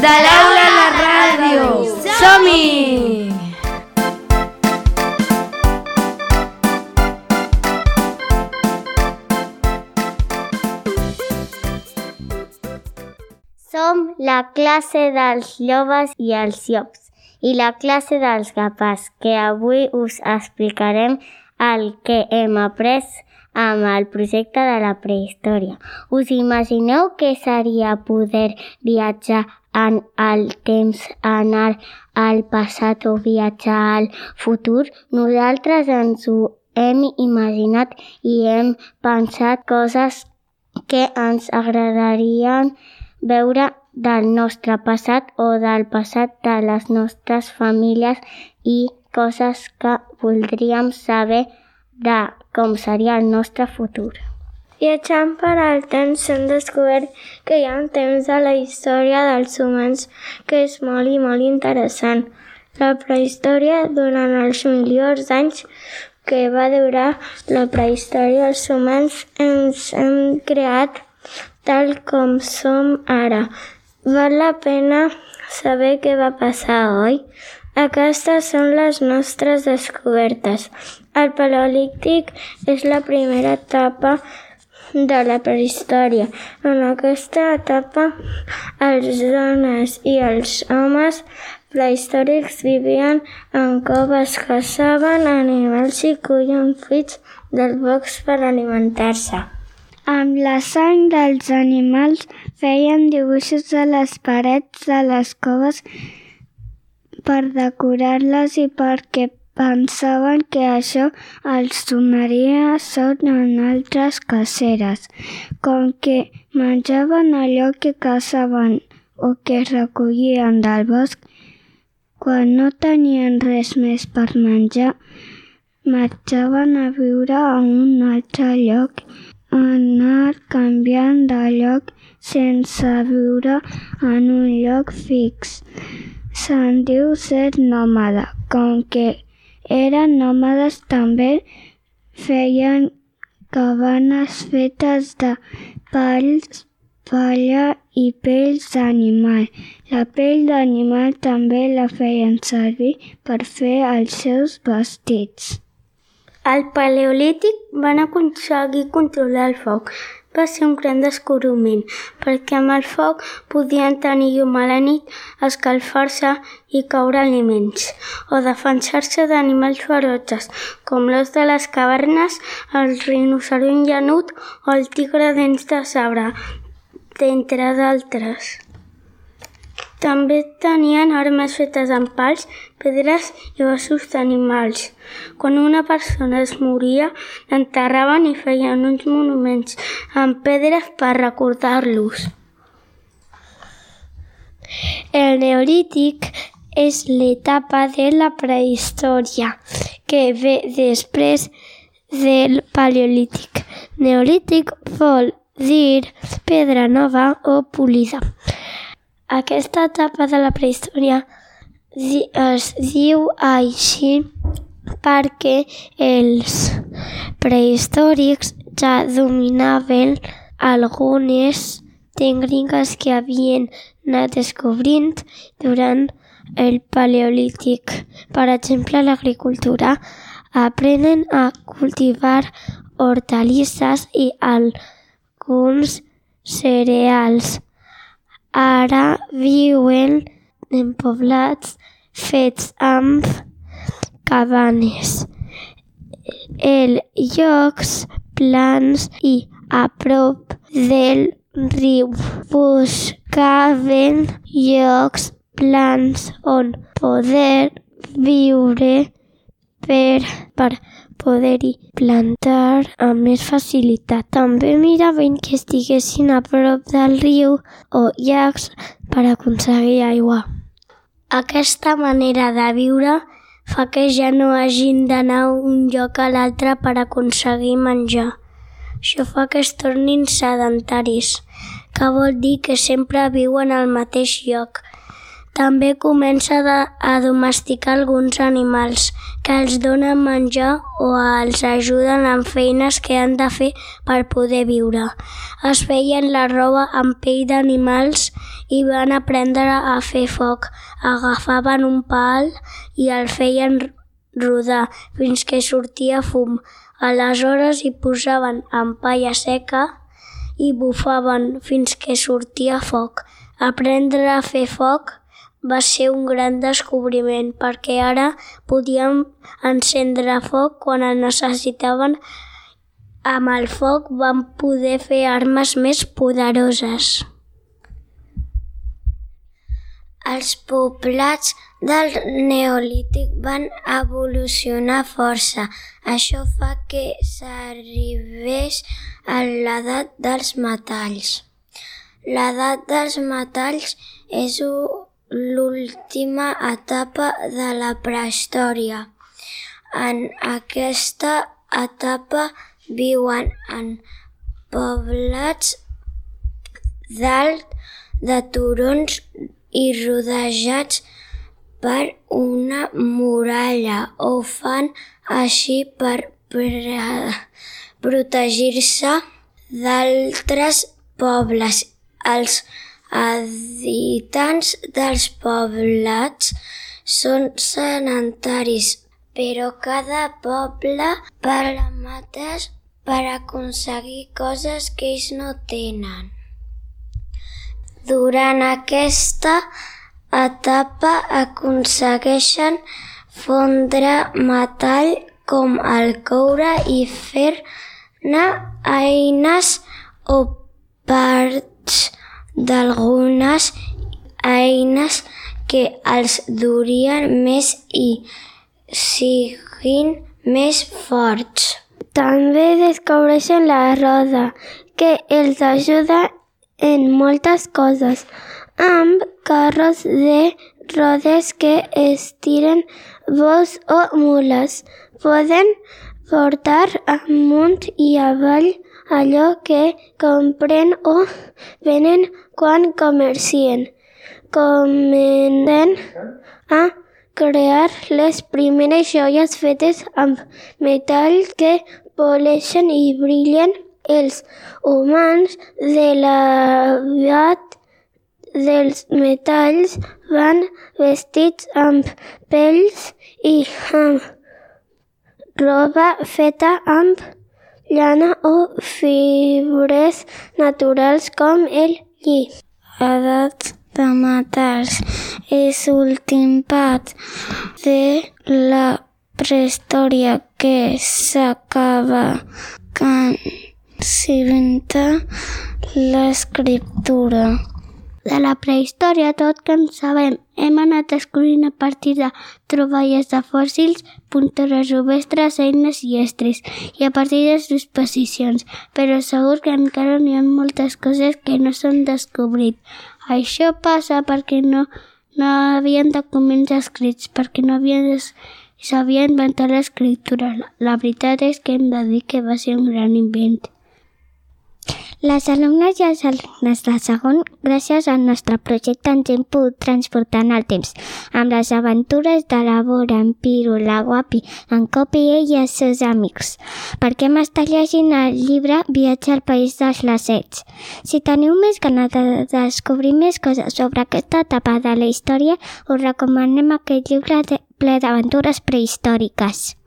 de l'aula a la ràdio. Som-hi! Som la classe dels llobes i els llops i la classe dels gapars, que avui us explicarem el que hem après amb el projecte de la prehistòria. Us imagineu què seria poder viatjar en el temps, anar al passat o viatjar al futur? Nosaltres ens ho hem imaginat i hem pensat coses que ens agradarien veure del nostre passat o del passat de les nostres famílies i coses que voldríem saber de com seria el nostre futur. Viatjant per al temps hem descobert que hi ha un temps de la història dels humans que és molt i molt interessant. La prehistòria durant els milions d'anys que va durar la prehistòria els humans ens hem creat tal com som ara. Val la pena saber què va passar, oi? Aquestes són les nostres descobertes. El paleolític és la primera etapa de la prehistòria. En aquesta etapa, els dones i els homes prehistòrics vivien en coves, caçaven animals i cuien fruits del bosc per alimentar-se. Amb la sang dels animals feien dibuixos a les parets de les coves per decorar-les i perquè pensaven que això els donaria sort en altres caceres. Com que menjaven allò que caçaven o que recollien del bosc, quan no tenien res més per menjar, marxaven a viure a un altre lloc, anar canviant de lloc sense viure en un lloc fix. Se'n diu ser nòmada. Com que eren nòmades també feien cabanes fetes de palls, palla i pells d'animal. La pell d'animal també la feien servir per fer els seus vestits. Al paleolític van aconseguir controlar el foc. Va ser un gran descobriment, perquè amb el foc podien tenir llum a la nit, escalfar-se i caure aliments, o defensar-se d'animals ferotges, com l'os de les cavernes, el rinoceront llanut o el tigre dents de sabre, d'entre d'altres. També tenien armes fetes amb pals, pedres i ossos d'animals. Quan una persona es moria, l'enterraven i feien uns monuments amb pedres per recordar-los. El neolític és l'etapa de la prehistòria que ve després del paleolític. Neolític vol dir pedra nova o polida. Aquesta etapa de la prehistòria es diu així perquè els prehistòrics ja dominaven algunes tècniques que havien anat descobrint durant el paleolític. Per exemple, l'agricultura. Aprenen a cultivar hortalisses i alguns cereals. Ara viuen en poblats fets amb cabanes. El llocs plans i a prop del riu. Buscaven llocs plans on poder viure per, per poder-hi plantar amb més facilitat. També miraven que estiguessin a prop del riu o llacs per aconseguir aigua. Aquesta manera de viure fa que ja no hagin d'anar un lloc a l'altre per aconseguir menjar. Això fa que es tornin sedentaris, que vol dir que sempre viuen al mateix lloc. També comença a domesticar alguns animals que els donen menjar o els ajuden en feines que han de fer per poder viure. Es feien la roba amb pell d'animals i van aprendre a fer foc. Agafaven un pal i el feien rodar fins que sortia fum. Aleshores hi posaven en palla seca i bufaven fins que sortia foc. Aprendre a fer foc va ser un gran descobriment perquè ara podíem encendre foc quan el necessitaven. Amb el foc van poder fer armes més poderoses. Els poblats del Neolític van evolucionar força. Això fa que s'arribés a l'edat dels metalls. L'edat dels metalls és l'última etapa de la prehistòria. En aquesta etapa viuen en poblats dalt de turons i rodejats per una muralla o fan així per protegir-se d'altres pobles. Els habitants dels poblats són sedentaris, però cada poble per la mateix per aconseguir coses que ells no tenen. Durant aquesta etapa aconsegueixen fondre metall com el coure i fer-ne eines o parts d'algunes eines que els durien més i siguin més forts. També descobreixen la roda, que els ajuda en moltes coses, amb carros de rodes que estiren bous o mules. Poden portar amunt i avall allò que compren o venen quan comercien. Comencen a crear les primeres joies fetes amb metall que poleixen i brillen. Els humans de l'edat dels metalls van vestits amb pells i amb roba feta amb llana o fibres naturals com el lli. Edat de metalls és l'últim part de la prehistòria que s'acaba quan s'inventa l'escriptura. De la prehistòria, tot que en sabem, hem anat descobrint a partir de troballes de fòssils, puntures rupestres, eines i estris, i a partir de suposicions, però segur que encara n'hi ha moltes coses que no s'han descobrit. Això passa perquè no, no havien documents escrits, perquè no havien sabia inventar l'escriptura. La veritat és que hem de dir que va ser un gran invent. Les alumnes i els alumnes de segon, gràcies al nostre projecte, ens hem pogut transportar en el temps amb les aventures de la Bora, en Piro, la Guapi, en Copi i els seus amics. Per què m'està llegint el llibre Viatge al País dels Lacets? Si teniu més ganes de descobrir més coses sobre aquesta etapa de la història, us recomanem aquest llibre ple d'aventures prehistòriques.